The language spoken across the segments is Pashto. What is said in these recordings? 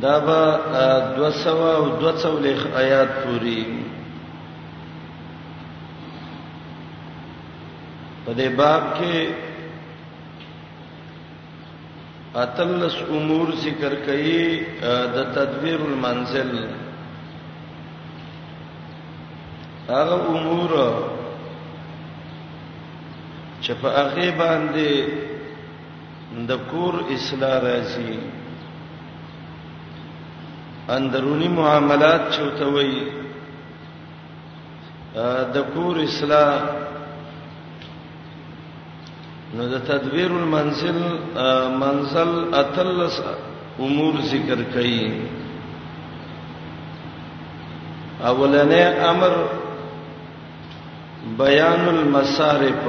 دا به 200 او 200 آیات پوری په دې باب کې اتلس امور ذکر کړي د تدبیر المنزل هغه امور چې په هغه باندې د کور اصلاح راځي اندرونی معاملات چوته وي د کور اصلاح نو د تدبیر المنزل منزل اتلس امور ذکر کړي اولنې امر بیان المصارف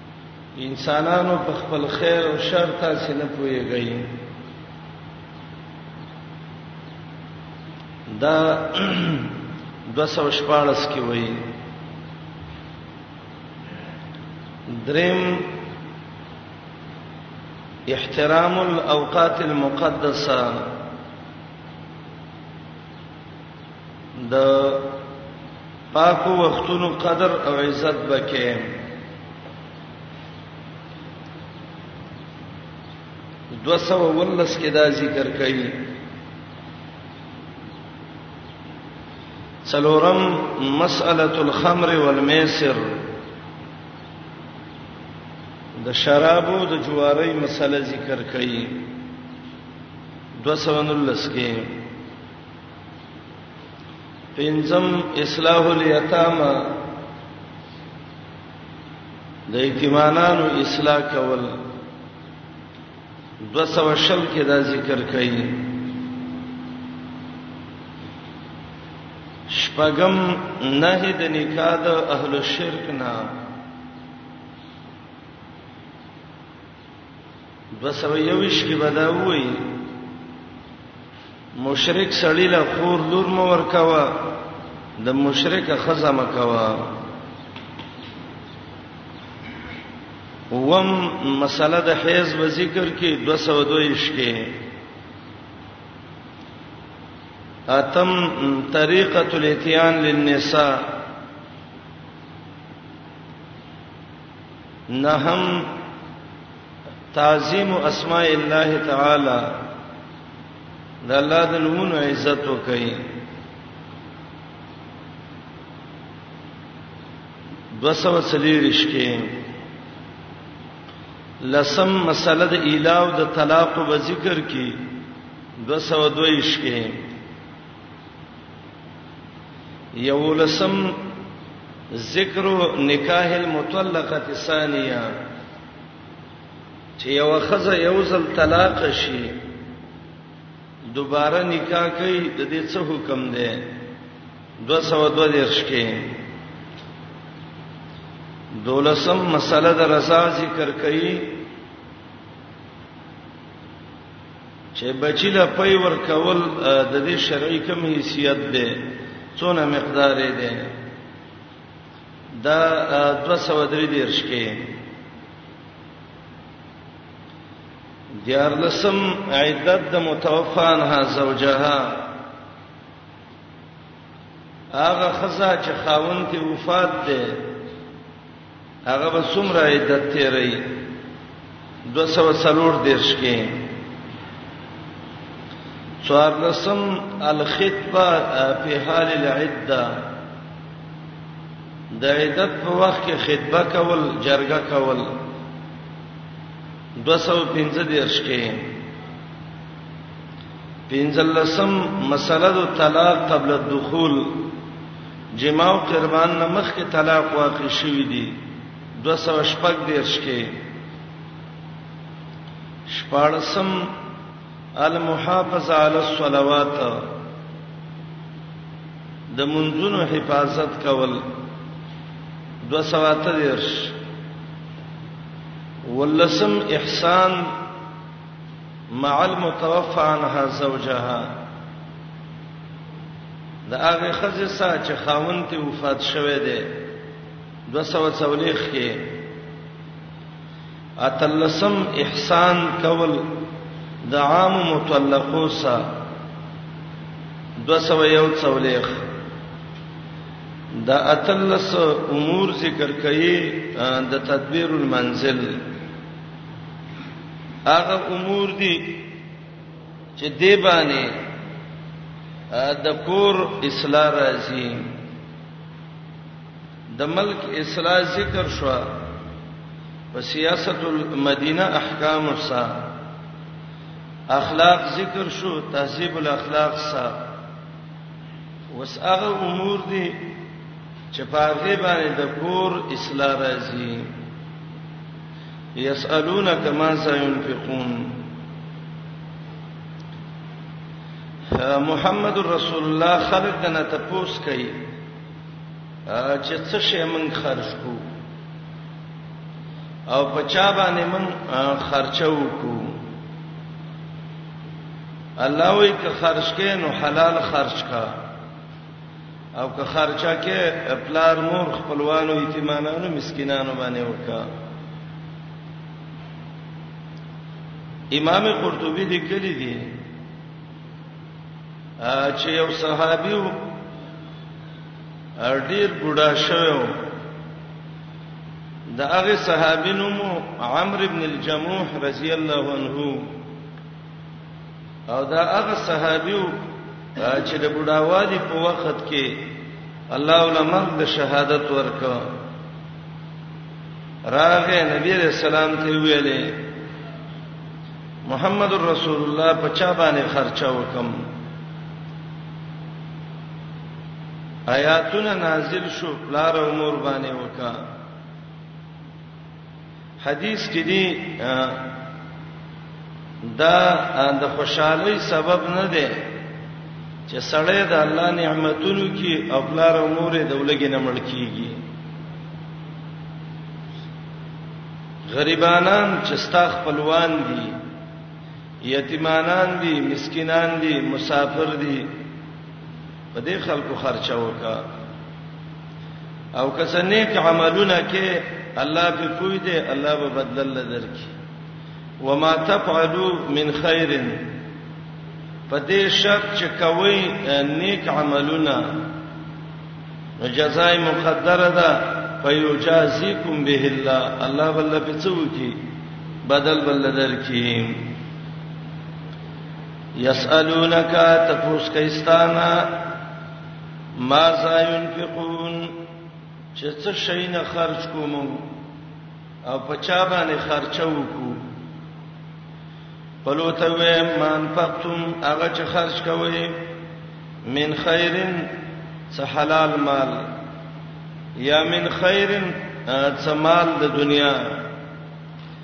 انسانانو په خپل خیر او شر تاسو نه پويږئ دا 214 کې وایي دریم احترام الاوقات المقدسه د پاکو وختونو قدر او عزت بکې دو سو ولس کې دا ذکر کوي څلورم مسأله الخمر والميسر د شرابو د جواری مسله ذکر کړي 219 کې پنځم اصلاح الیتاما د یتیمانو اصلاح کول 200 کې دا ذکر کړي شپغم نه د نکاح د اهل شرک نه دوسو یوش کې بداوي مشرک سړی له خور لور مو ورکوا د مشرک خزم کوا وم مسله د حیز و ذکر کې 222 کې اتم طریقه الاتیان للنساء نهم تعظیم اسماء الله تعالی د الله د نومونو عزت وکړي دوسو سلیریش کې لسم مسله د اله او د طلاق په ذکر کې دوسو دویش کې یولسم ذکر نکاح المطلقه الثانیه چې یو خزه یو ځل طلاق شي دوباره نکاح کوي د دې څه حکم دی 202 درش کې دولسم مسله د رضا ذکر کړي چې بچی له پي ور کول د دې شرعي کوم حیثیت دی څونه مقدار دی دا 203 دیرش کې دیار لسم عدت د متوفان ها زوجها هغه خزا چې خاون کې وفات ده هغه به څومره عدت تیری 204 دیرش کې څوار لسم الخطبه په حال العده د عدت په وخت کې خطبه کول جرګه کول 215 دیرش کې پنځلسم مسله د طلاق قبل الدخول جماع او قربان نه مخکې طلاق واقع شوی دی 206 دیرش کې شپارسم المحافظه علی الصلوات د منځونو حفاظت کول 213 ولسم احسان مع المتوفى عنها زوجها د هغه خزه سا چې خاوند ته وفات شوه دی 240 کې اتلسم احسان کول د عام متلقو سا 241 دا اتلس امور ذکر کړي د تدبیر المنزل هغه امور دي چې دی باندې د کور اصلاح راځي د ملک اصلاح ذکر شو په سیاست المدینه احکام سا اخلاق ذکر شو تهذیب الاخلاق سا وس هغه امور دي چې په هغه باندې د کور اصلاح راځي یسالونک ما سينفقون محمد رسول الله خلق دنا تپوس کوي چې څه شی من خرج کو او پچا باندې من خرچو کو الله وی که خرج کین نو حلال خرج کا او که خرچه کې پلار مور خپلوانو یتیمانانو مسکینانو باندې وکا امام قرطبي دې کړی دی چې یو صحابي و ډیر بوډا شوو دا هغه صحابي نوم عمرو ابن الجموح رضی الله عنه او دا هغه صحابیو چې د بډاوالي په وخت کې الله علماء د شهادت ورکړ راغه نبی رسول الله ته ویلې محمد رسول الله په چا باندې خرچه وکم آیاتونه نازل شو پلار او مور باندې وکړه حدیث کې دی دا د خوشحالي سبب نه دی چې سړی د الله نعمتونو کې او بلار امور د ولګي نه مړ کیږي غریبانان چې ستا خپلوان دي یتیمانان دي مسکینان دي مسافر دي په دې خلکو خرچه وکا او کسه نیک عملونه کې الله په پوی دی الله به بدل لدر کی وما تفعلوا من خير په دې شرط چې کوي نیک عملونه نو جزای مقدره ده فیجازیکم به الله الله بل په څو کې بدل بل درکې یسالونک تفوس کیستانا ما ذا ينفقون چې څه شي نه خرج کوم او په چا باندې خرچو کو پلوته و مان فقتم هغه چې خرج کوي من خیرن څه حلال مال یا من خیرن څه مال د دنیا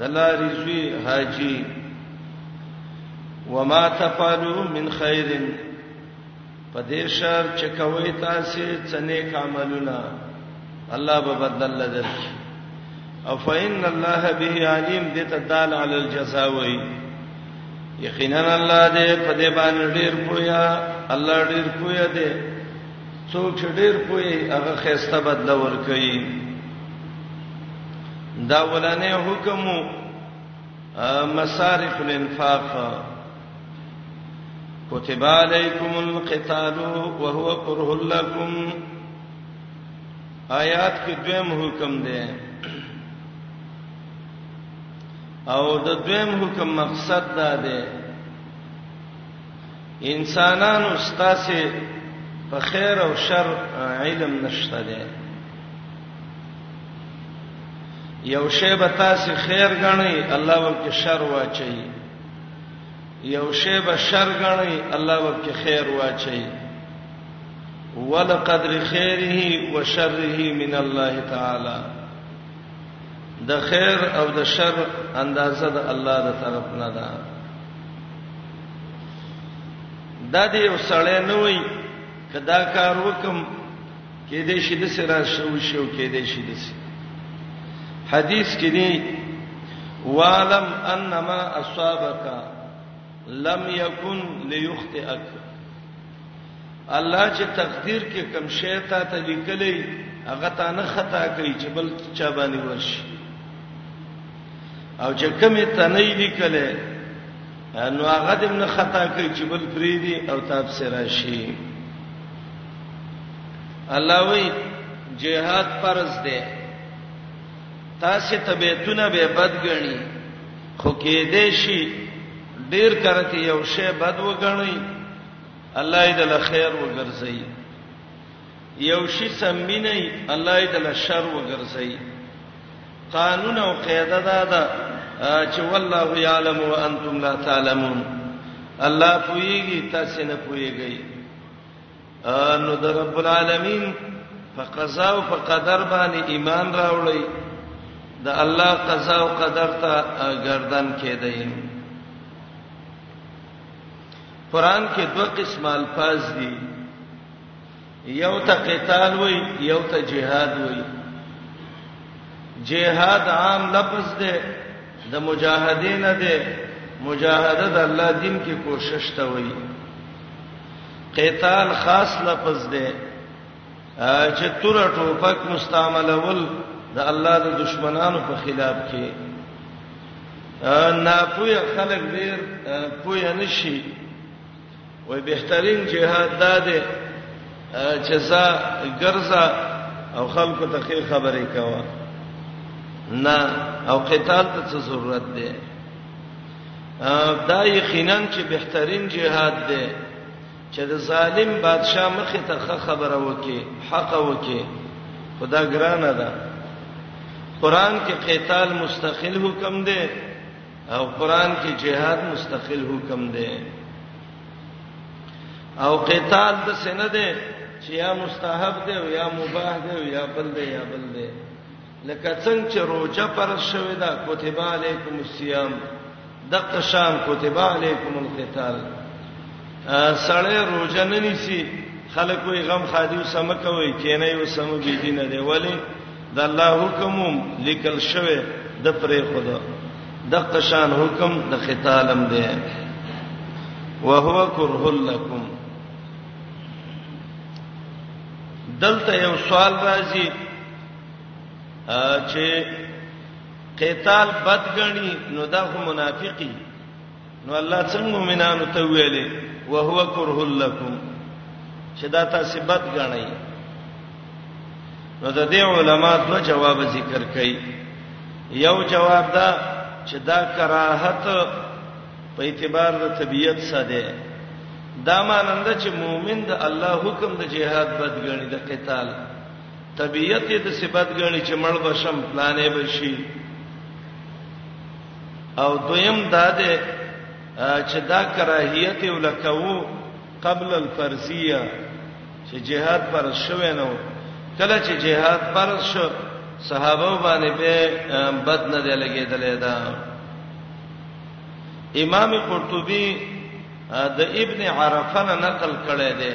دلاری زوی حاجی وما تفعلوا من خير په دې شر چې کوي تاسو څنګه کاملونه الله به بدل لدر او فإن الله به عليم دې ته دال علی الجزاء وای یقینا الله دې په دې باندې ډیر پویا الله ډیر پویا دې څوک چې ډېر پوي هغه خيسته بدل ور کوي دا ولانه حکم مصارف الانفاق كتب عليكم القتال وهو كره لكم آیات کې دویم حکم دی او د دویم حکم مقصد دا دی انسانانو ستاسو په خیر او شر علم نشته دی یو شی به تاسو خیر غنئ الله ورکه شر واچي یو شی به شر غنئ الله ورکه خیر واچي ولقدر خیره وشره من الله تعالی د خیر او د شر اندازه د الله د طرف نه ده دا دی یو سړی نه وای کدا کار وکم کې دې شي د سره شو شو کې دې شي د حدیث کې دی والم انما اصابک لم یکن لیخطئک الله چې تقدیر کې کم شی تا ته لیکلې هغه تا نه خطا کوي چې بل چا باندې ورشي او چې کمی ته نه لیکلې نو هغه دې نه خطا کوي چې بل پری دي او تاب سره شي الله وی جهاد فرض دی تاسو ته بیتونه به بد غني خو کې دې شي ډیر کرته یو شی بد وګڼي الله دې له خیر وګرځي یو شي سمینه الله دې له شر وګرځي قانون او قاعده دا ده چې والله یعلم وانتم لا تعلمون الله پويږي تاسو نه پويږئ نو د رب العالمین په قضا او په قدر باندې ایمان راوړی د الله قضا او قدر ته گردن کېدئ قران کې دوه قسم الفاظ دي یو ته قتال وای یو ته جهاد وای جهاد عام لفظ دی د مجاهدین دی مجاهده د الله دین کې کوشش ته وای قتال خاص لفظ دی چې تور ټوپک مستعملول د الله د دشمنانو په خلاف کې نه پوی خلک ډیر پوی نشي وای بهترین جهاد دا دی چې زه ګرځا او خلکو ته خیر خبرې کاوه نه او قتال ته څه ضرورت دی دا یقینا چې بهترین جهاد دی چه د ظالم بادشاه مخی ته ښه خبره وکی حق وکی خو دا ګرانه ده قران کې قتال مستقل حکم دی او قران کې جهاد مستقل حکم دی او قتال د سند چې یا مستحب دی او یا مباح دی او یا بل دی یا بل دی لکه څنګه چې روزه فرض شوې ده کتب علیکم الصیام دغه شان کتب علیکم القتال سړی روزه نه نیسی خلک وي غم خادي سم کوي کینه یو سم بي دین دی ولی د الله حکم لیکل شوی د پرې خدا دغه شان حکم د قتالم دی وهو کرہ لکم دلته یو سوال راځي چې قتال بد غني نو دا هم منافقي نو الله څنګه مؤمنانو ته ویلې وهو کرہ لکم چې دا تاسو بد غنئ نو د دې علما دو جواب ذکر کړي یو جواب دا چې دا کراهت په اعتبار د طبیعت سره ده دا مانند چې مؤمن د الله حکم د جهاد بد غني د قتال طبيعت د صفات غني چې مړ بشم پلانې بشي او دویم دا ده چې دا کراهیت ولکو قبل الفرضیه چې جهاد پر شوه نو کله چې جهاد پر شو صحابه باندې به بد نه دی لګیدلې دا امام قرطبي د ابن عرفه نقل کړی دی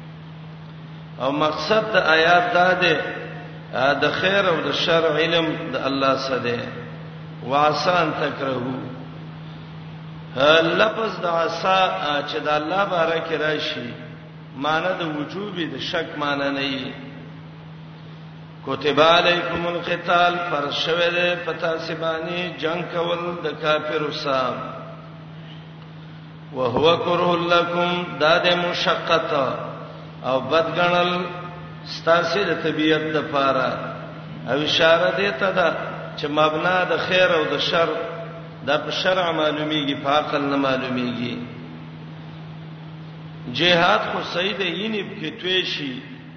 او مقصد د آیات دا دی د خیر او د شر علم د الله سره دی واسان تکرهو لفظ د عصا چې د الله باره کې راشي معنی د وجوب د شک معنی نه وي کتب علیکم القتال فرض شوه ده پتا سبانی جنگ کول د کافر وسام وهو کره لکم دا د مشقت او بدګنل ستاسو د طبيعت د پاره او اشاره دی ته دا چې مبنا د خیر او د شر د په شرع معلومیږي په عقل نه معلومیږي جهاد خو سید یینب کې توی شي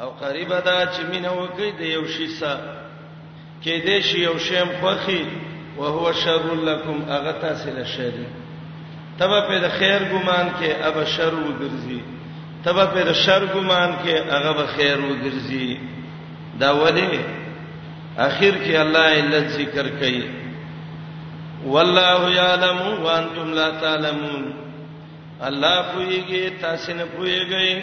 او قریب دا چې مینه وکړي د یو شي سره کې دې شي یو شیم خوخي او هو شر لکم هغه تاسو له شری تبه په د خیر ګمان کې اب شر وګرځي تبه په د شر ګمان کې هغه به خیر وګرځي دا ولی اخر کې الله علت ذکر کوي والله یعلم وانتم لا تعلمون الله پوهیږي تاسو نه پوهیږئ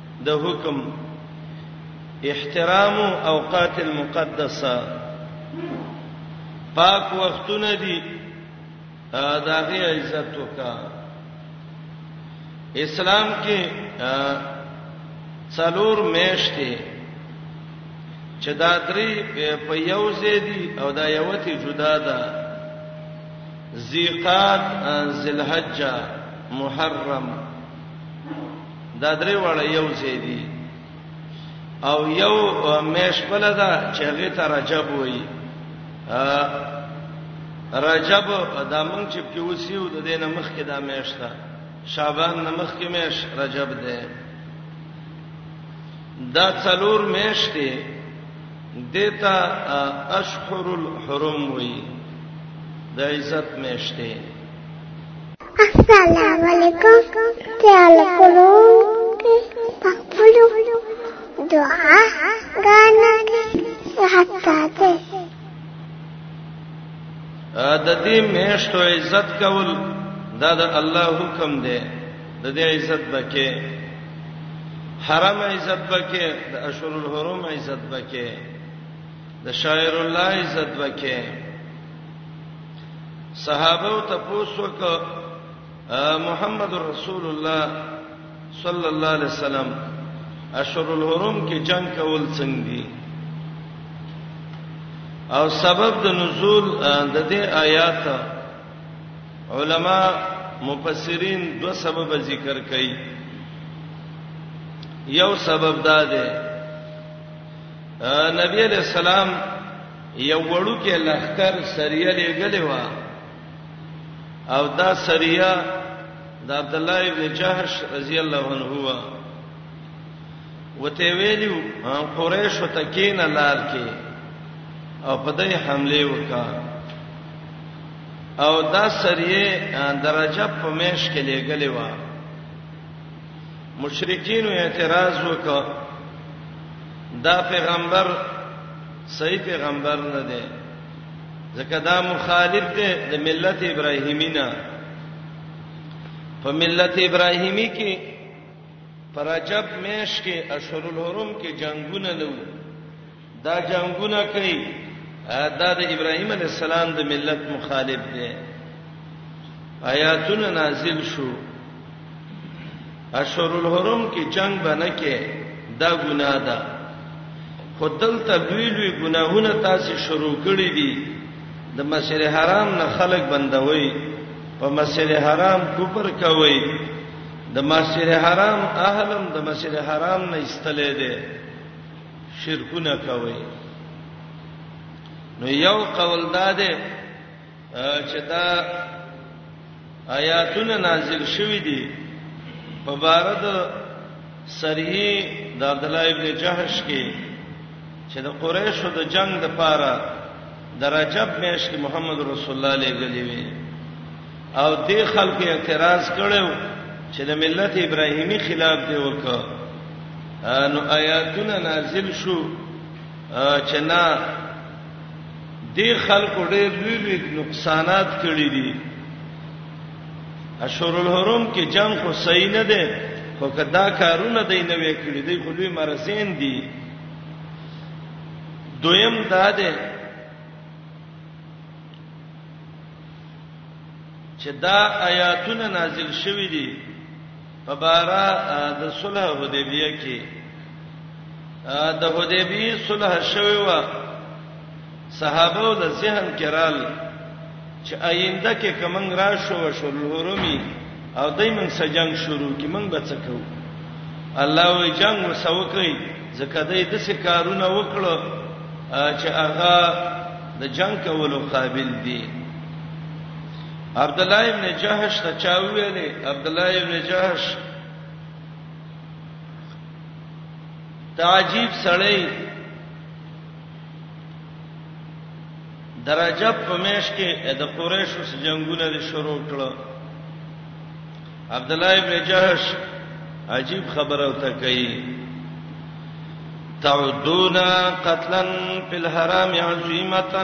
د حکم احترام اوقات المقدسه پاک وختونه دي دا غي عزت وکا اسلام کې څلور میشته چې دا درې په یو ځای دي او دا یو ته جدا ده ذیقات ذلحجه محرم دا درې واړه یو ځای دي او یو مېش بل دا چې هغه ته رجب وایي رجب دا مونږ چې په وسیو د دینه مخ کې دا مېش ده شعبان نه مخ کې مېش رجب ده دا څلور مېش دي دته اشهر الحرم وایي د عزت مېش دي السلام علیکم تعال کولو پخپلو دعا غانا حتا ته د دې میشتو عزت کول دا د الله حکم دی د دې عزت بکې حرم عزت بکې د اشهر الحرم عزت بکې د شاعر الله عزت بکې صحابه ته پوسو ک محمد رسول الله صلی الله علیه وسلم اشهر الحرم کې جنگ کول څنګه دي او سبب د نزول د دې آیات علما مفسرین دو سبب ذکر کړي یو سبب دا دی نبی علیہ السلام یو وړوکی لښکر سریه لېږلې و او دا سریه د عبد الله ابن جهش رضی الله عنه و وته ویلو قریش ته کین لار کې او په دې حمله وکا او دا سریه درجه په مېش کې لېږلې و مشرکین اعتراض وکړ دا پیغمبر صحیح پیغمبر نه دی ځکه دا مخالف دی د ملت ابراهیمی نه په ملت ابراهیمی کې پر عجب میش کې اشهر الحرم کې جنگونه نو دا جنگونه کوي دا د ابراهیم علی السلام د ملت مخالف دی آیاتونه نازل شو اشهر الحرم کې جنگ بنه کې دا ګناه ده خدل ته لوی لوی ګناهونه تاسو شروع کړی دي د مسجد حرام نه خلق بندوي په مسجد حرام کوپر کوي د مسجد حرام اهلم د مسجد حرام نه استلې دي شرکونه کوي نو یو قول داده چې دا آیاتونه نازل شوې دي په بار د سریه د عبد الله ابن جهش کې چې د قریشو د جنگ د پاره د رجب میاشت کې محمد رسول الله لګلې وي او د خلکو اعتراض کړو چې د ملت ابراهیمی خلاف دی وکړه نو آیاتونه نازل شو چې نه دې خلکو ډېر لوی لوی نقصانات کړی دي اشهر الحرم کې جنگ خو صحیح نه دی خو کدا کارونه دی نه وکړي دی خو لوی مرزین دي دویم دا ده چې دا آیاتونه نازل شوې دي په بارا د صلح حدیبیه کې د حدیبیه صلح شوی و صحابه د ذهن کرال چې آینده کې کمنګ را شو شو لورومي او دای من سجنګ شروع کی من به څه کوو الله وی جنگ وسو کوي ځکه دای د څه کارونه وکړو چې هغه د جنگ کولو قابل دي عبد الله ابن جهش ته چا ویلې عبد الله ابن جهش تعجیب سړی درجه په مېش کې د قریشو سره جنگونه دي شروع کړه عبد الله ابن جهش عجیب خبره وته کوي تعدون قتلا فی الحرام عظیمه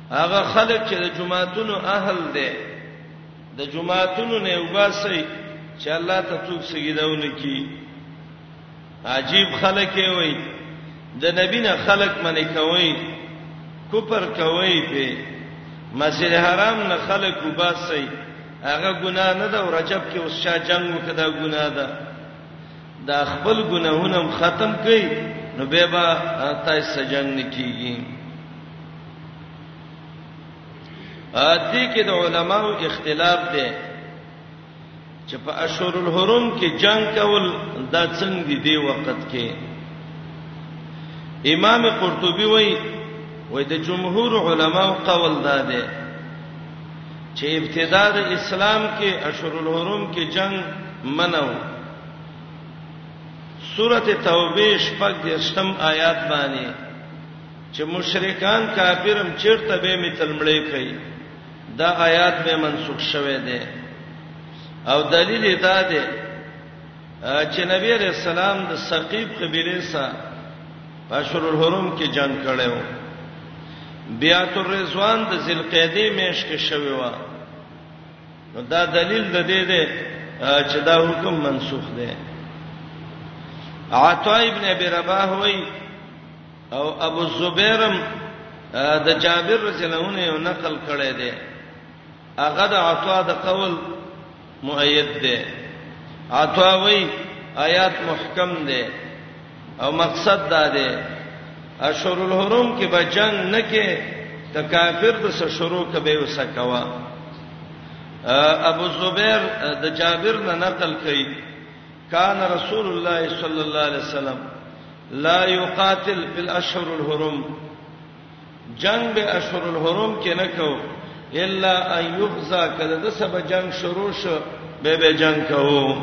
هغه خلک چې د جماعتونو اهل دي د جماعتونو نه وباسي چې الله ته څوک سجدهونه کی عجیب خلک وي د نبی نه خلک منې کوي کوپر کوي په مسجد حرام نه خلک وباسي هغه ګنا نه ده او رجب کې اوس شاه جنگ وکړه ګنا ده دا خپل ګناهونه ختم کړي نو به با تاسو جنگ نه کیږي ا دې کې د علماو اختلاف دی چې په اشهر الحرم کې جنگ کول دا څنګه دی دی وخت کې امام قرطبي وایي وای د جمهور علماو قول دا دی چې ابتدا د اسلام کې اشهر الحرم کې جنگ منو سورته توبه شپږ د شتم آیات باندې چې مشرکان کافرم چیرته به می تلمړی کوي دا آیات به منسوخ شوه دی او دلیل دا دی چې نبی رسول الله د ثقيب قبيله سره بشر الحرم کې جنگ کړو بیا تر رضوان د ذلقعده میش کې شوی و نو دا دلیل د دې دی چې دا حکم منسوخ دی عطا ابن ابي رباح وایي او ابو زبیرم د جابر رضی الله عنه یو نقل کړی دی هغه د عطا د قول مؤید دی عطا وی آیات محکم دی او مقصد دا دی اشهر الحرم کې به جنگ نه کې ته کافر د سره شروع کبه وسکوا ابو زبیر د جابر نه نقل کړي کان رسول الله صلی الله علیه وسلم لا یقاتل فی الاشهر الحرم جنگ به اشهر الحرم کې نه کو الا ان یغزا کله د سبا جنگ شروع شو به به جنگ کوو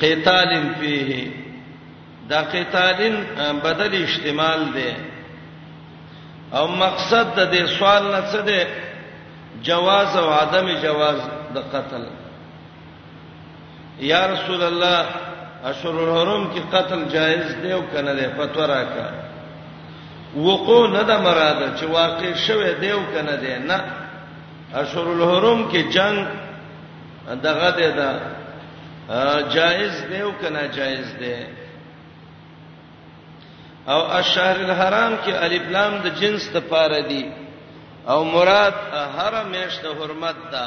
قتال فيه دا قتالین بدل استعمال دی او مقصد د دې سوال نه څه دی جواز او عدم جواز د قتل یا رسول الله اشهر الحرم کې قتل جائز دی او کنه دی فتوا راکا وقو نه د مراد چې واقع شوه دی او کنه دی نه اشهر الحرم کې جنگ دغه دی دا جائز دی او کنه جائز دی او الشهر الحرام کې الف لام د جنس ته پاره دی او مراد هر میشت حرمت ده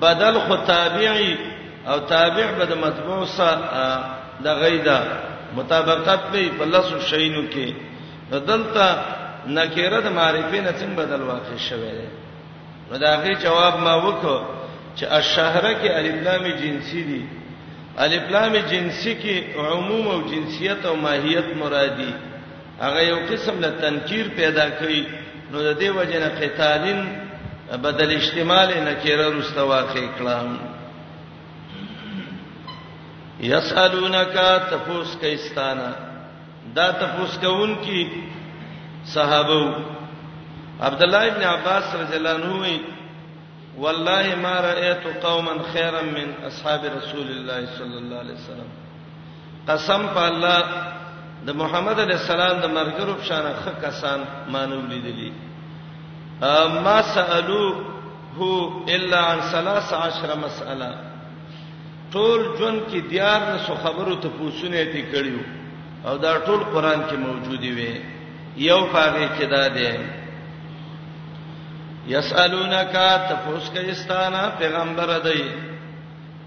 بدل خو تابعی او تابع به د متبوع سره د غیدا مطابقت به په لاسو شینو کې دلته نکره د معرفت نه څنګه بدل واقع شوه نو دا غي جواب ما وکړ چې الشهره کې الف لام جنسی دي الف لام جنسی کې عموم او جنسیت او ماهیت مرادي هغه یو قسم له تنکیر پیدا کوي نو د دې وجنه قتالین بدل اجتمال نکره رسته واقع کړم یسالونک تفوس کیستانه دا تفوس کون کی صحابه عبد الله ابن عباس رضی الله عنه والله ما رايت قوما خيرا من اصحاب رسول الله صلى الله عليه وسلم قسم په الله د محمد علی السلام د مرګرو په شان خ کسان مانو لیدلی ما سالو هو الا عن 13 مساله ټول جون کې دیار نه سو خبرو ته پوښتنه تی کړیو او دا ټول قران کې موجودی وي یو پاره کې دا دی یسالونک تفوس کیستانه پیغمبر دی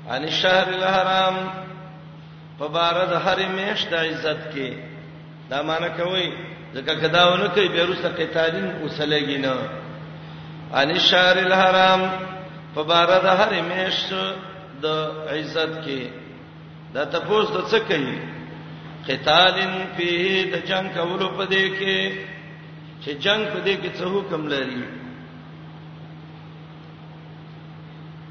ان الشهر الحرام په بار د هر میشت عزت کې دا معنی کوي ځکه کداونه کوي بیرسته قتالین اوسلګی نه ان الشهر الحرام په بار د هر میشت د عزت کې دا تاسو د څه کوي قتالین فيه د جنگ کولو په دې کې چې جنگ په دې کې څه حکم لري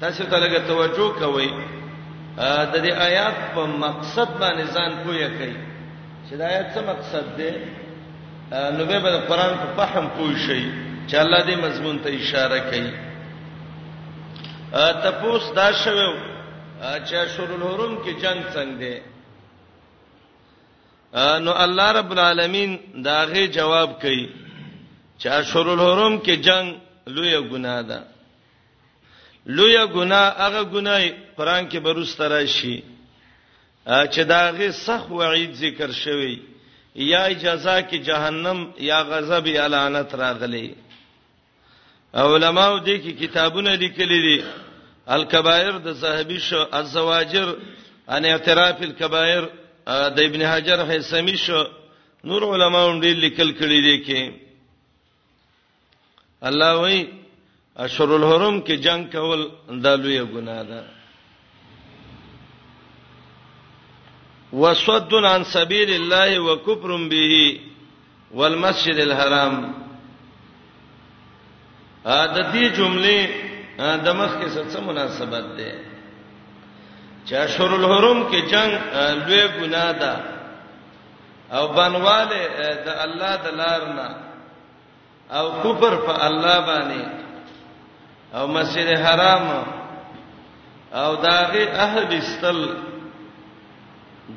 تاسو ته لږه توجه کوئ د دې آیات په مقصد باندې ځان پوهه کوي چې دا آیات څه مقصد دی نو به د قران په فهم پوه شي چې الله دې مضمون ته اشاره کوي تپوس دا شوو چې شرول حرم کې جنگ څنګه دی نو الله رب العالمین دا غي جواب کوي چې شرول حرم کې جنگ لوی ګناه ده لوی ګناه هغه ګناه قران کې بروست راشي چې داغه سخت وعید ذکر شوی یا جزا کې جهنم یا غضب یا لعنت راغلی علماو دې کې کتابونه لیکلي دي الکبائر د زاهبی شو الزواجر ان اعتراف الکبائر د ابن حجر حسمی شو نور علماو دې لیکل کړي دي کې الله وای اشهر الحرم کې جنگ کول د لوی ګناه ده وصد عن سبيل الله وكفر به والمسجد الحرام ا د دې جملې د مخ کې څه مناسبت ده چې اشهر الحرم کې جنگ لوی ګناه ده او بنواله د الله د لار نه او کفر په الله باندې او مسجد حرام او داغه اهل استل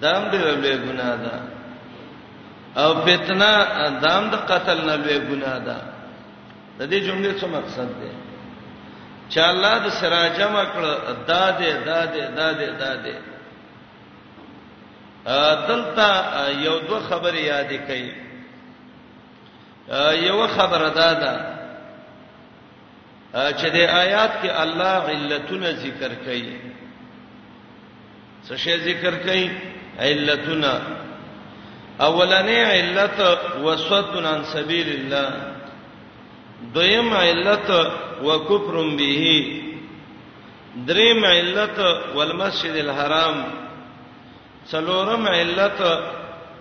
دام دې لوی ګناه ده او فتنه دام د قتل نه لوی ګناه ده د دې جملې څه مقصد دی چې الله د سراجم کړه دادې دادې دادې دادې دلته یو دوه خبرې یادې کړي یو خبره دا ده چې د آیات کې الله علتونه ذکر کړي څه شی ذکر کړي علتونه اولنې علت وسوتن عن سبیل الله دویم علت وکفر به دریم علت والمسجد الحرام څلورم علت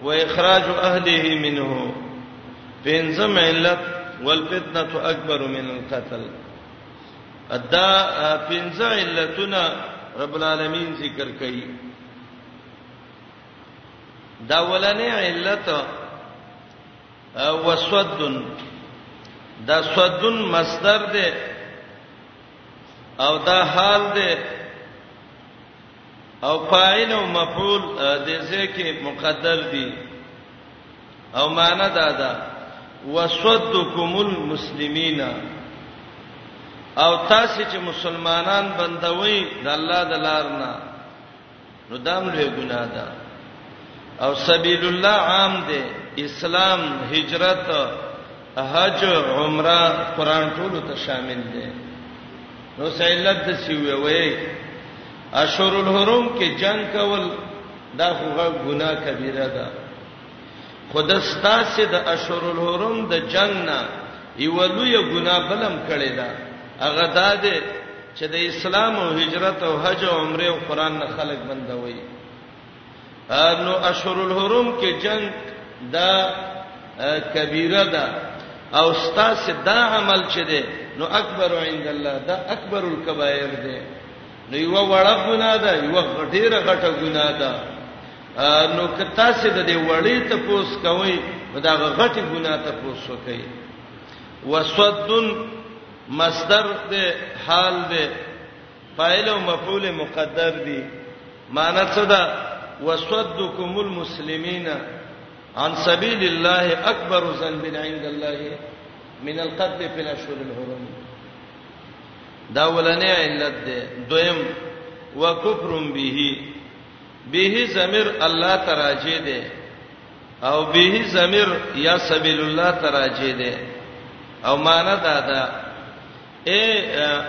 و اخراج اهله منه پنځم علت والفتنه اکبر من القتل ادا پنځه علتونه رب العالمین ذکر کړي دا ولنې علت وسودن دا سودن مصدر دی او دا حال دی او فاعل او مفعول د ذکر مقدر دي او معنا دا ده وسدکم المسلمین او تاسو چې مسلمانان بندوي د الله د لار نه نو دام لوی ګناه ده او سبیل الله عام دی اسلام هجرت حج عمره قران ټول ته شامل دی نو سیلت د سی وی وی اشهر الحرم کې جنگ کول دا خو ګناه کبیره ده خو د ستاسې د اشهر الحرم د جنګ نه یو لوی ګناه بلم کړی دا هغه دا دی چې د اسلام او هجرت او حج او عمره او قران نه خلق بندوي نو اشهر الحرم کې جنگ دا کبیره ده او ستاسو دا عمل چې ده نو اکبر عند الله دا اکبر الکبائر ده نو یو وړه ګناه ده یو ډیره غټه ګناه ده نو که تاسو د دې وړې ته پوس کوئ نو دا غټي ګناه ته پوس وکړئ وسدن مصدر دې حال دې فاعل او مفعول مقدر دي معنی څه ده وسدکم المسلمین عن سبیل الله اکبر ذنب عند الله من القتل فی الاشهر الحرم دا ولنه علت ده دویم وکفر به به ضمیر الله تراجه ده او به ضمیر یا سبیل الله تراجه ده او معنا دا ده اے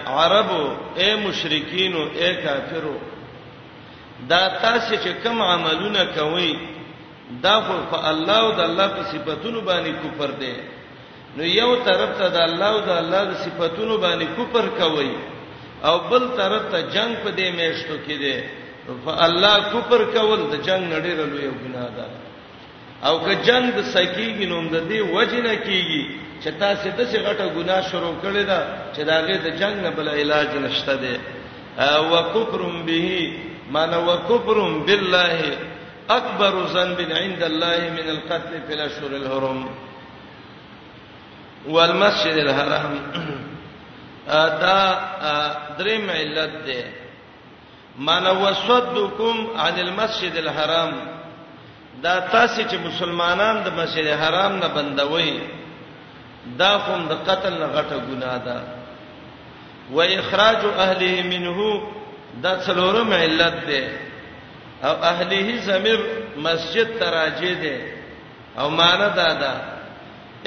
عربو اے مشرکینو اے کافرو دا تاسو چې کوم عملونه کوئ دا خو په الله او د الله په صفاتونو باندې کفر دی نو یو طرف ته د الله او د الله د صفاتونو باندې کوپر کوي او بل طرف ته جنگ په دې میشتو کې دی فالله کوپر کول د جنگ نړۍ رلو یو ګناه ده او که جنگ د سکیږي نو د دې وجه نه کیږي چې تاسو د څه غټه ګناه شروع کړی دا چې داغه د جنگ نه بل علاج نشته دی او کفر به معنی وکفر بالله اکبر ذنب عند الله من القتل في الاشهر الحرم والمسجد الحرام دا دریم علت ده من وصدکم عن المسجد الحرام دا تاسو چې مسلمانان د مسجد حرام نه بندوي دا کوم د قتل نه غټه ګناه ده و اخراج اهله منه دا څلورم علت ده او اهله زمير مسجد تراجه ده او معنا دا ده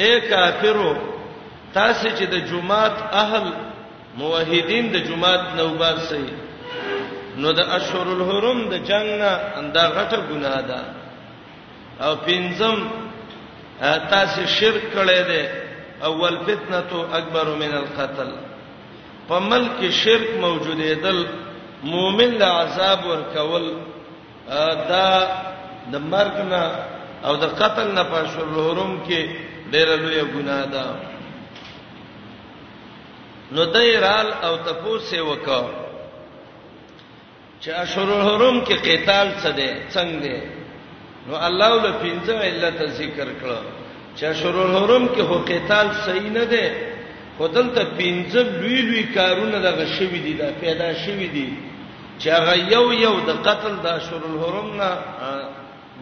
اے کافرو تاسو چې د جمعات اهل موحدین د جمعات نوبار سي نو د اشهر الحرم د جنگ نه انده غټه ګناه ده او پنځم تاسو شرک کړی دی اول فتنه تو اکبر من القتل په ملک شرک موجودېدل مؤمن له عذاب ورکول دا د مرګ نه او د قتل نه په شر الحرم کې ډېر لوی ګناه ده نو دایرال او تپوسه وکاو چې اشهر الحرم کې قتال څه دی څنګه دی نو الله ول پنځه علت ذکر کړو چې اشهر الحرم کې هو قتال صحیح نه دی خدلته پنځه لوی لوی کارونه دغه شوی دي دا پیدا شوی دي چې هغه یو یو د قتل د اشهر الحرم نه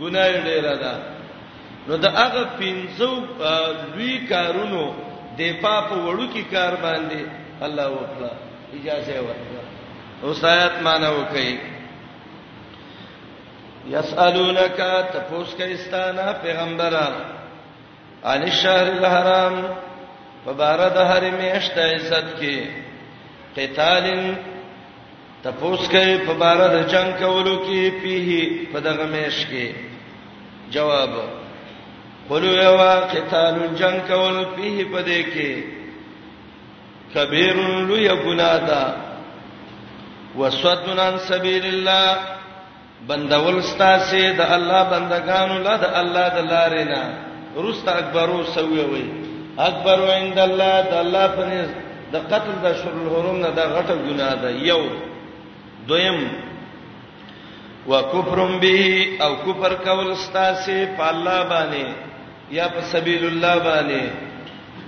ګناه ډیره ده نو د هغه پنځو لوی کارونو د پاپ وړو کې کار باندې الله وکړه اجازه ورکړه اوس آیات معنا وکړي یسالونک تپوس کایستانه پیغمبره ان الشهر الحرام فبارد هر میشت عزت کې قتالن تپوس کوي په بار د جنگ کولو کې پیه په دغه میش کې جواب قلو یوا قتال جنگ کول پیه په دې کې کبیر لوی ګناه ده وسدن عن سبیل الله بندول ستاسو د الله بندگانو لا د الله د لارې نه روسته اکبرو سوي وي اکبر عند الله د الله په نس د قتل د شر الحرم نه د غټه ګناه ده یو دویم وکفرم به او کفر کول ستاسو په الله باندې یا په سبیل الله باندې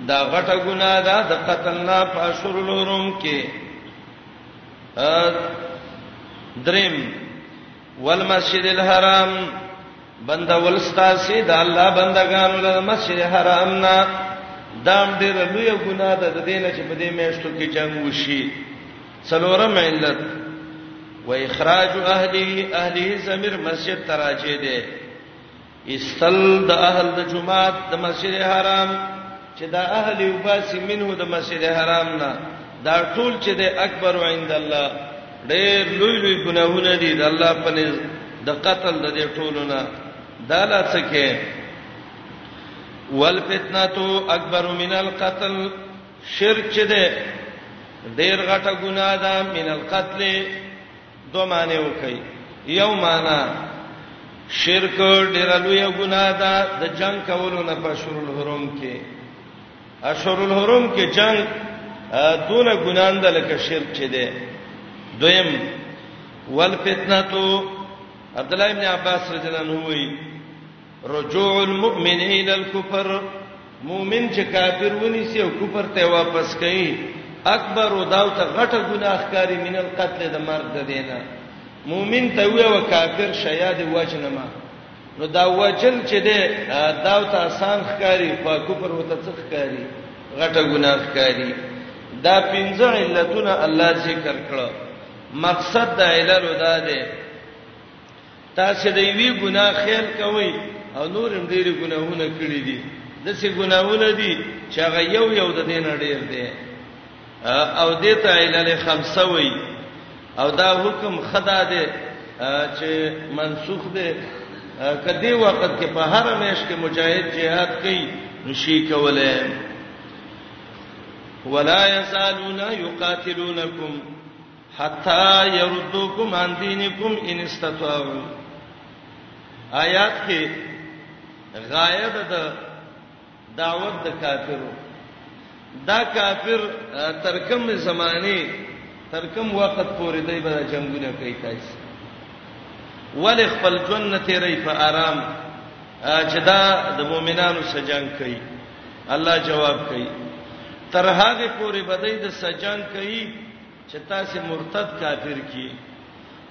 دا غټه ګناه ده د قتل نه په شر الحرم کې دریم والمسجد الحرام بند ولستا سي د الله بندگانو له مسجد حرام نه دام ډېر لوی ګناه ده د دینه چې په دې میاشتو کې جنگ وشي څلورم علت و اخراج اهله اهله زمير مسجد تراجه ده استل د اهل د جمعات د مسجد حرام چې دا اهل وباسي منه د مسجد حرام نه دا ټول چې د اکبر عند الله ډېر لوی لوی ګناهونه دي د الله په نس د قتل د دې ټولو نه دا لا څه کې والفتنه تو اکبر من القتل شرک چې ده ډېر غټه ګناه ده من القتل دوه معنی وکي یو معنی شرک ډیر لوی ګناه ده د جنگ کولو نه په شرول حرم کې اشرول حرم کې جنگ دون ګنان ده لکه شرک چې ده دویم ول فتنه تو عبد الله ابن عباس رضی الله عنه وی رجوع المؤمن الى الكفر مؤمن چې کافر ونی سی او کفر ته واپس کړي اکبر او داو ته غټه ګناهکاری من القتل د مرګ د دینه مؤمن ته وی او کافر شیا دی وجنما نو دا وجل چې دی داو ته آسان ښکاری په کفر وته څخ ښکاری غټه ګناهکاری دا پنځه علتونه الله ذکر کړو مقصد د علل دا دی تاسې د یوې ګناه خیال کوئ او نور هم ډېری ګناهونه کړي دي، داسې ګناهونه دي چې هغه یو یو د دې نه ډېر دی او دې ته علل خمسه وایي او دا حکم خدا دی چې منسوخ دی کدی وخت کې په هر میش کې مجاهد jihad کوي نشي کولای ولا يزالون يقاتلونكم حتا يردوکم عن دینکم ان استطاعوا آیات کې غایه ده دعوت د کافرو دا کافر ترکم زمانه ترکم وخت پورې دی به جنگونه کوي تاسو ول خپل جن تیرې په آرام چې دا د مؤمنانو سجنګ کوي الله جواب کوي تر هغه پورې بدای د سجنګ کوي چه تاسې مرتد کافر کی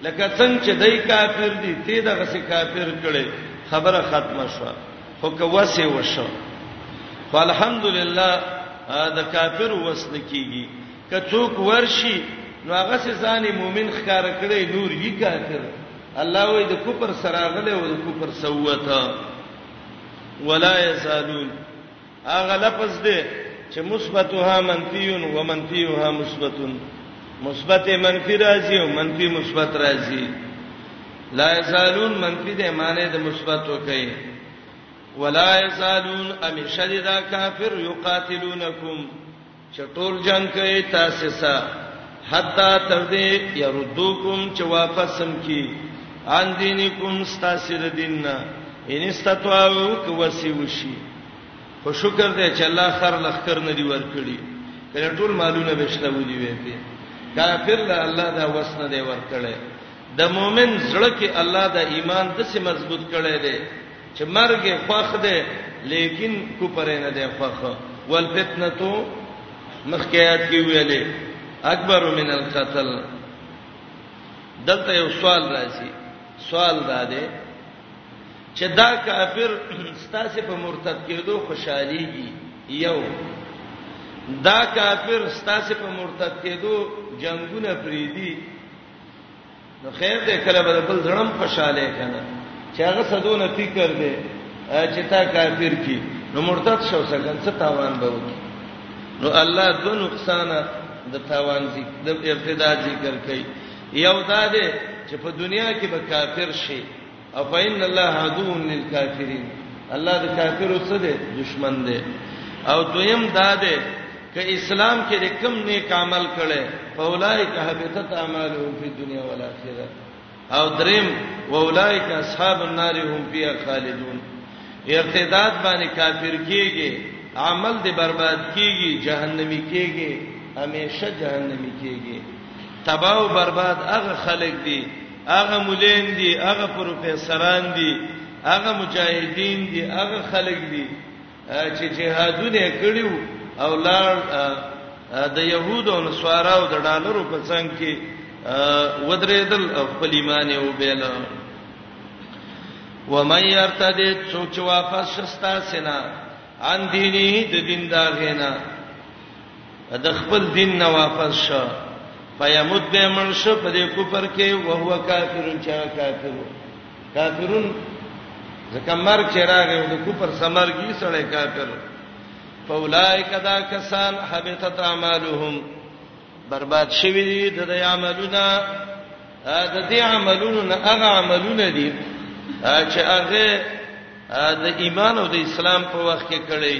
لکه څنګه چه دای کافر دی تی دغه سه کافر کړي خبره ختمه شو خو که وسه وشو خو الحمدلله د کافر وسل کیږي که څوک ورشي نو هغه سه ځان مؤمن ښکار کړي نور یی کافر الله وې د کوپر سراغله او د کوپر سوته ولا یسالون هغه لفظ دی چې مثبتها منفي و منفيها مثبت مثبت منفي راځي او منفي مثبت راځي لا یزالون منفي د معنی د مثبت وکي ولا یزالون امشددا کافر یقاتلونکم چې ټول جنگ کوي تاسو سره حتا تر دې يردوکم چې واپس هم کی ان دینکم تاسو د دیننا ان استطاعو کو وسی وشي خو شکر دې چې الله خر لخر نه دی ورکړي کله ټول مالونه بشته ودی وې په کافر له الله دا وسنه دی ورکړي د مؤمن زړه کې الله دا ایمان د سي مضبوط کړي دی چې مرګ یې خوښ دی لیکن کفر یې نه دی خوښ والفتنه مخکیات کې ویلې اکبر من القتل دلته یو سوال راځي سوال دا دی چې دا کافر ستاسو په مرتد کېدو خوشحاليږي یو دا کافر ستاسو په مرتد کېدو جنگونه پریدي نو خیر دې کله به بل ځړم خوشاله کنه چې هغه سدونه فکر دې چې تا کافر کی نو مرتد شو څنګه څه تاوان به وکي نو الله دو نقصان د تاوان ذکر د ارتداد ذکر کوي یو دا دې چې په دنیا کې به کافر شي افین الله عدو للکافرین الله د کافرو څه دی دشمن دی او دویم دا دی ک اسلام کې د کم نیک عمل کړي فاولائک حبتت اعمالهم فی دنیا والآخرة او دریم واولائک اصحاب النار هم فیها خالدون ارتداد باندې کافر کیږي عمل دې برباد کیږي جهنمی کیږي همیشه جهنمی کیږي تباہ او برباد هغه خلک دي هغه مولین دي هغه پروفیسوران دي هغه مجاهدین دي هغه خلک دي چې جهادونه کړیو او لار د يهودو او نصاراو د ډالرو په څنګ کې ودرېدل خپل ایمان یې وبېل و مې ارتد څوک چې واپس شستا سینا ان دیني د دین دا غینا د خپل دین نه واپس شو فیموت به مړ شو په دې کفر کې او هو کافرون چې کافر کافرون ځکه مرګ چې راغی د کفر سمرګي سره کافر فولائک دا کسان حبطت اعمالهم برباد شوی دي د دې عملونه د دې عملونو نه هغه عملونه دي چې هغه د ایمان او د اسلام په وخت کې کړی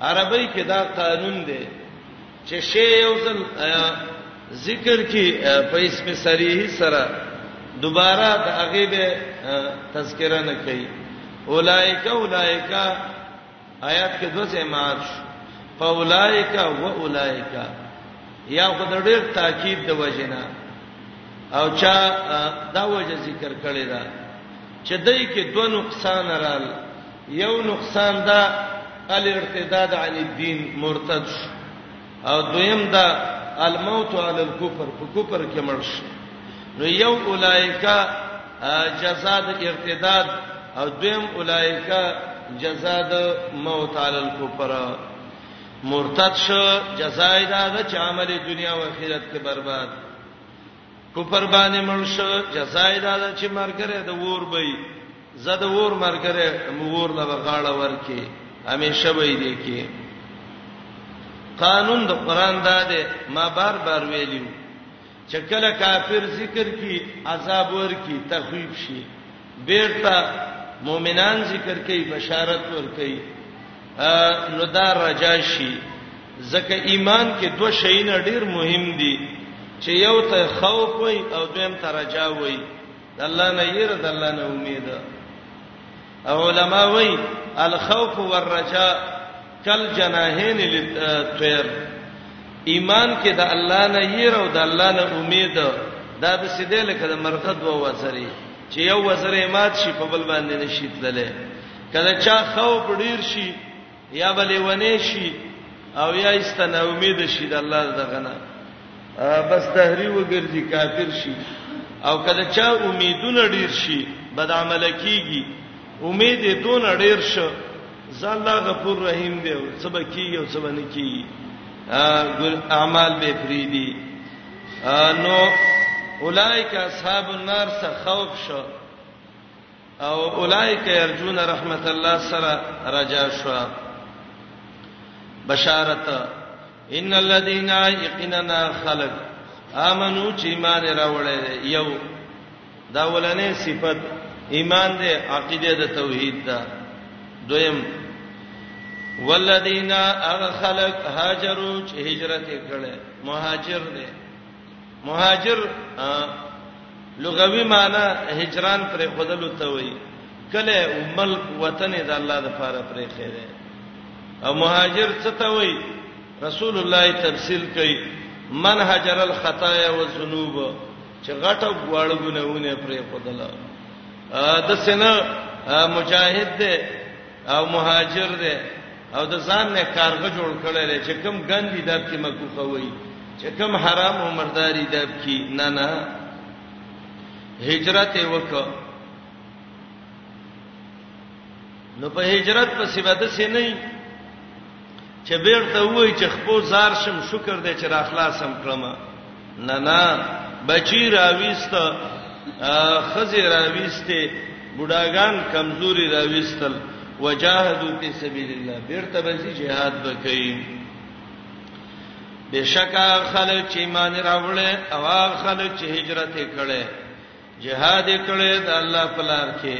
عربی کې دا قانون دی چې شی یو ځل ذکر کې په اسم صریح سره دوباره د هغه به تذکرہ نه کوي اولائک اولائک آیات کې دوه سمات فاولائک و اولائک یا خدای ډېر تاکید د وجنه او چا دا وجه ذکر کړی دا چې دای کې دوه نقصان رال یو نقصان دا الارتداد عن الدين مرتد شو او دویم دا الموت علی الكفر په کفر کې مړ شو نو یو اولایکا جزاء د ارتداد او دویم اولایکا جزاء د موت علی الكفر مرتد شو جزاء دا د عمل دنیا او آخرت کې برباد کفر باندې مرشه جزاء دا ده چې مرګره د ور بې زه د ور مرګره مور له غاړه ورکه همیشه وې دي کې قانون د قران دا ده ما بار بار ویلیو چې کله کافر ذکر کی عذاب ورکی تخویب شي بیرته مؤمنان ذکر کوي بشارت ور کوي نو دا رجا شي ځکه ایمان کې دوه شیونه ډیر مهم دي چې یو ته خوف وي او دویم ته رجا وي د الله نه ير د الله نه امید او علما وي الخوف والرجاء کل جناحین للطير ایمان کې د الله نه ير او د الله نه امید دا د سیده لکه د مرغه دوه وزري چې یو وزرې مات شي په بل باندې نشي تللی کله چا خوف ډیر شي یا بلې ونی شي او یا استنا امید شي د الله دغه نه بس دهری وګرځي کافر شي او کله چا امیدونه ډیر شي بد عمل کیږي امید یې دون ډیر شو زالله غفور رحیم دی او څه بکی او څه باندې کیږي ګل اعمال به فریدي نو اولایک اصحاب النار څخه خوف شو او اولائک یرجون رحمت الله سره رجا شو بشارت ان الذين يقيننا خلق امنو چې ایمان راوړل یو دا ولنې صفت ایمان دې عقیده د توحید ده دویم والذین اغ خلق هاجروا چې هجرت کړي مهاجر دي مهاجر لغوي معنی هجران پر خودلو ته وایي کله ملک وطن د الله د پاره پرې خیره او مهاجر څه ته وایي رسول الله تفصیل کوي من هجر الخطايا والذنوب چې غټه غواړو ګناونه پرې خدل د سینه مجاهد دی او مهاجر دی او د ځان نه کارغه جوړ کړی دی چې کم ګندی داب کې مکوخه وای چې کم حرام او مرداري داب کې نه نه هجرت وکړه نو په هجرت په سبد سي نه چې بیرته وای چې خپو زار شم شکر دې چې را خلاصم کړم نه نه بچی راويست خزه راويسته بډاګان کمزوري راويستل وجاهدوا فی سبیل الله بیرته به جهاد وکړي بشکا خلک چې ایمان راوړل او خلک چې هجرت کړي جهاد کړي د الله په لار کې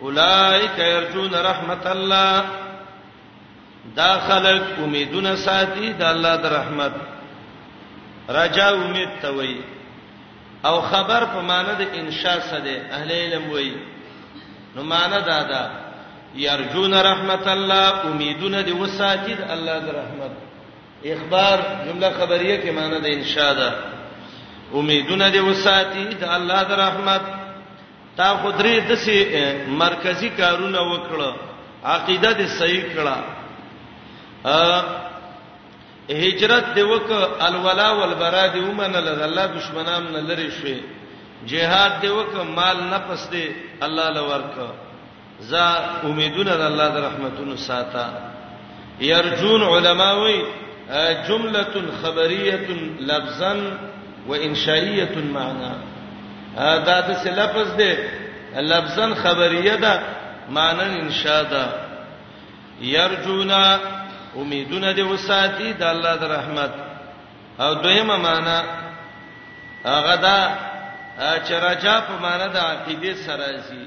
اولائک يرجون رحمت الله دا خلق امیدونه ساتي د الله د رحمت رجا امید ته وای او خبر په معنی د انشاء سره اهل علم وای نو معنی دا ده يرجون رحمت الله امیدونه دی وساتي د الله د رحمت اخبار جمله خبریه کې معنی د انشاء ده امیدونه دی وساتي د الله د رحمت تا خو درې دسې مرکزي کارونه وکړه عقیده دې صحیح کړه هجرت دی وک الولا والبرا دی ومنل الله دشمنان نه لری شوی جهاد دی وک مال نفس دی الله لورک زه امیدونه د الله د رحمتونو ساته يرجون علما وی جمله خبريه لفظا وانشائيه معنا دا د څه لفظ دی لفظا خبريه ده معنا انشاء ده يرجون امیدونه دی وساتي د الله د رحمت او دویمه معنا هغه دا چې راجا په معنا د عقیده سره زی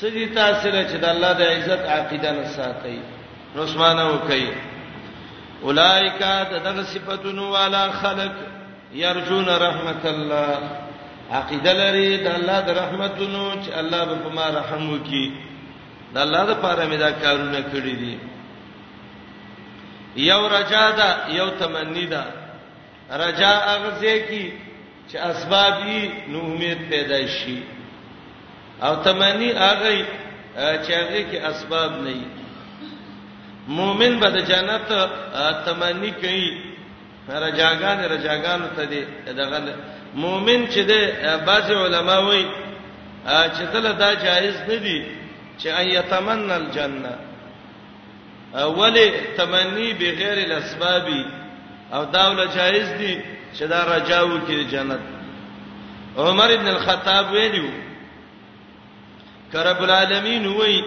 څه دي تاسو له چې د الله د عزت عقیده نه ساتي نو سمانه وکي اولایکا دغه صفاتونو والا خلق یرجون رحمت الله عقیده لري د الله د رحمتونو چې الله به په ما رحم وکي د الله د پاره مې دا کارونه کړی دي یو رجا ده یو تمنی ده رجا هغه ځای کې چې اسباب یې نو امید پیدا شي او تمنی هغه چې هغه کې اسباب نه وي مؤمن به د جنت تمنی کوي رجاګان رجاګان ته دي دغه مؤمن چې د بعض علما وایي چې دله دا جایز نه دي چې ايتمنى الجنه ولی تمنی بغیر الاسباب او داول جایز دي چې دا رجاو کې جنت عمر ابن الخطاب ویلو کرب العالمین وای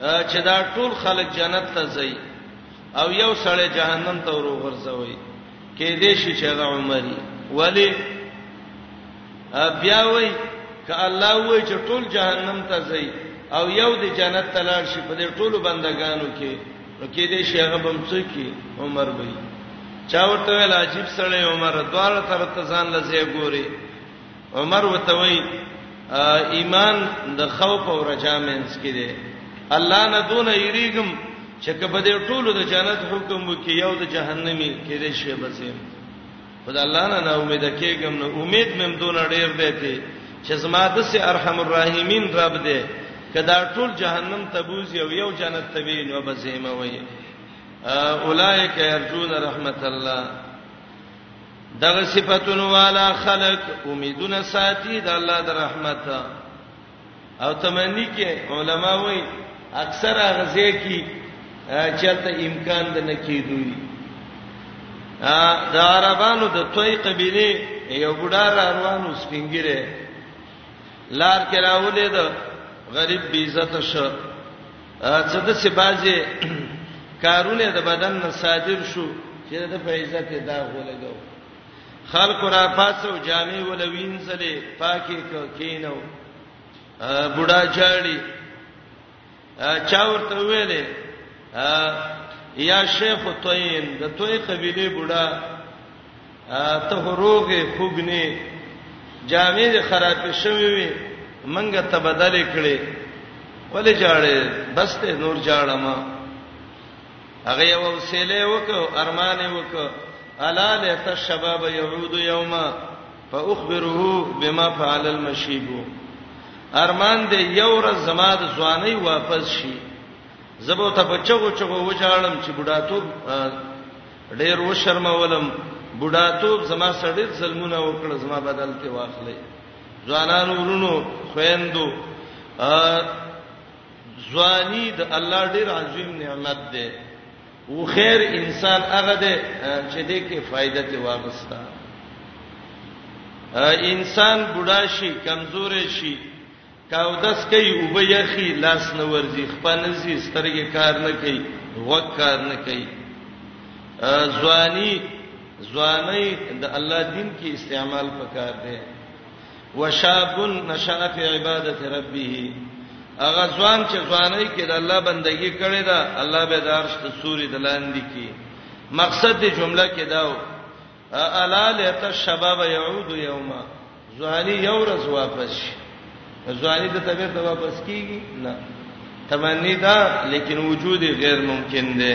چې دا ټول خلک جنت ته ځي او یو سړی جهنم ته ورغورځوي کې دې شي چې هغه عمرې ولی بیا وای ک الله وای چې ټول جهنم ته ځي او یو د جنت ته لاړ شي په دې ټولو بندگانو کې نو کې دې شي هغه بم څه کې عمر به چا ورته ویل عجیب سره عمر دوار تر ته ځان لځه ګوري عمر وته وای ایمان د خوف او رجا مینس کې دی الله نه دون یریګم چې کبه دې ټولو د جنت حکم وکي یو د جهنمی کې دې شی بسیم خو د الله نه نا امید کېږم نو امید مې دون ډیر دی ته چې زما د سي ارحم الراحمین رب دې کدا ټول جهنم تبوز یو یو جنت تبین و بزیمه وای اولائک یرجون رحمت الله دغه صفاتونو والا خلق امیدونه ساتي د الله د رحمت او تمنی کې علما وایي اکثر هغه ځای کې چاته امکان د نکیدوی دا عربانو د توي قبيله یو بډا روانو سپینګره لار کې راولې ده غریب بی عزت شو څه د څه بازي کارونه د بدن نه صادر شو چې د فیضت دا غولګو خلق را پاسو جامع ولوین سره پاکي کینو بوډا چاړي چا ورته ویلې یا شیخ توین د توې قبيله بوډا ته روغه خوګنی جامع دې خراب شوی وي منګه ته بدلې کړې ولې جاړې بس ته نور جاړم هغه یو وسیله وکړو ارمان وکړو الا لیت الشباب يعود یوما فاخبره بما فعل المشيب ارمان دې یو ورځ زما د ځواني واپس شي زبو ته بچو چغو وجاړم چې بډا ته ډېر و شرمولم بوډا توپ زما سړی ظلمونه وکړ زما بدل ته واخلې ځوانانو ورونو خويندو ځواني د الله ډیر عظیم نعمت دی او خیر انسان هغه دی چې دې کې فائدہ ته واغستا انسان بوډا شي کمزور شي کاودس کوي او به یخي لاس نه ورځي خپنځي سترګې کار نه کوي وک کار نه کوي ځواني ځواني د الله دین کې استعمال پکار دی وشاب نشأ فی عبادت ربه هغه ځوان چې ځواني کې د الله بندگی کړې ده الله به دارش ته سوري دلاندې کی مقصد دې جمله کې داو الا لیت الشباب يعود یوما ځواني یو ورځ واپس شي ځواني د طبيعت ته واپس کیږي نه تمنی دا لیکن وجود غیر ممکن دی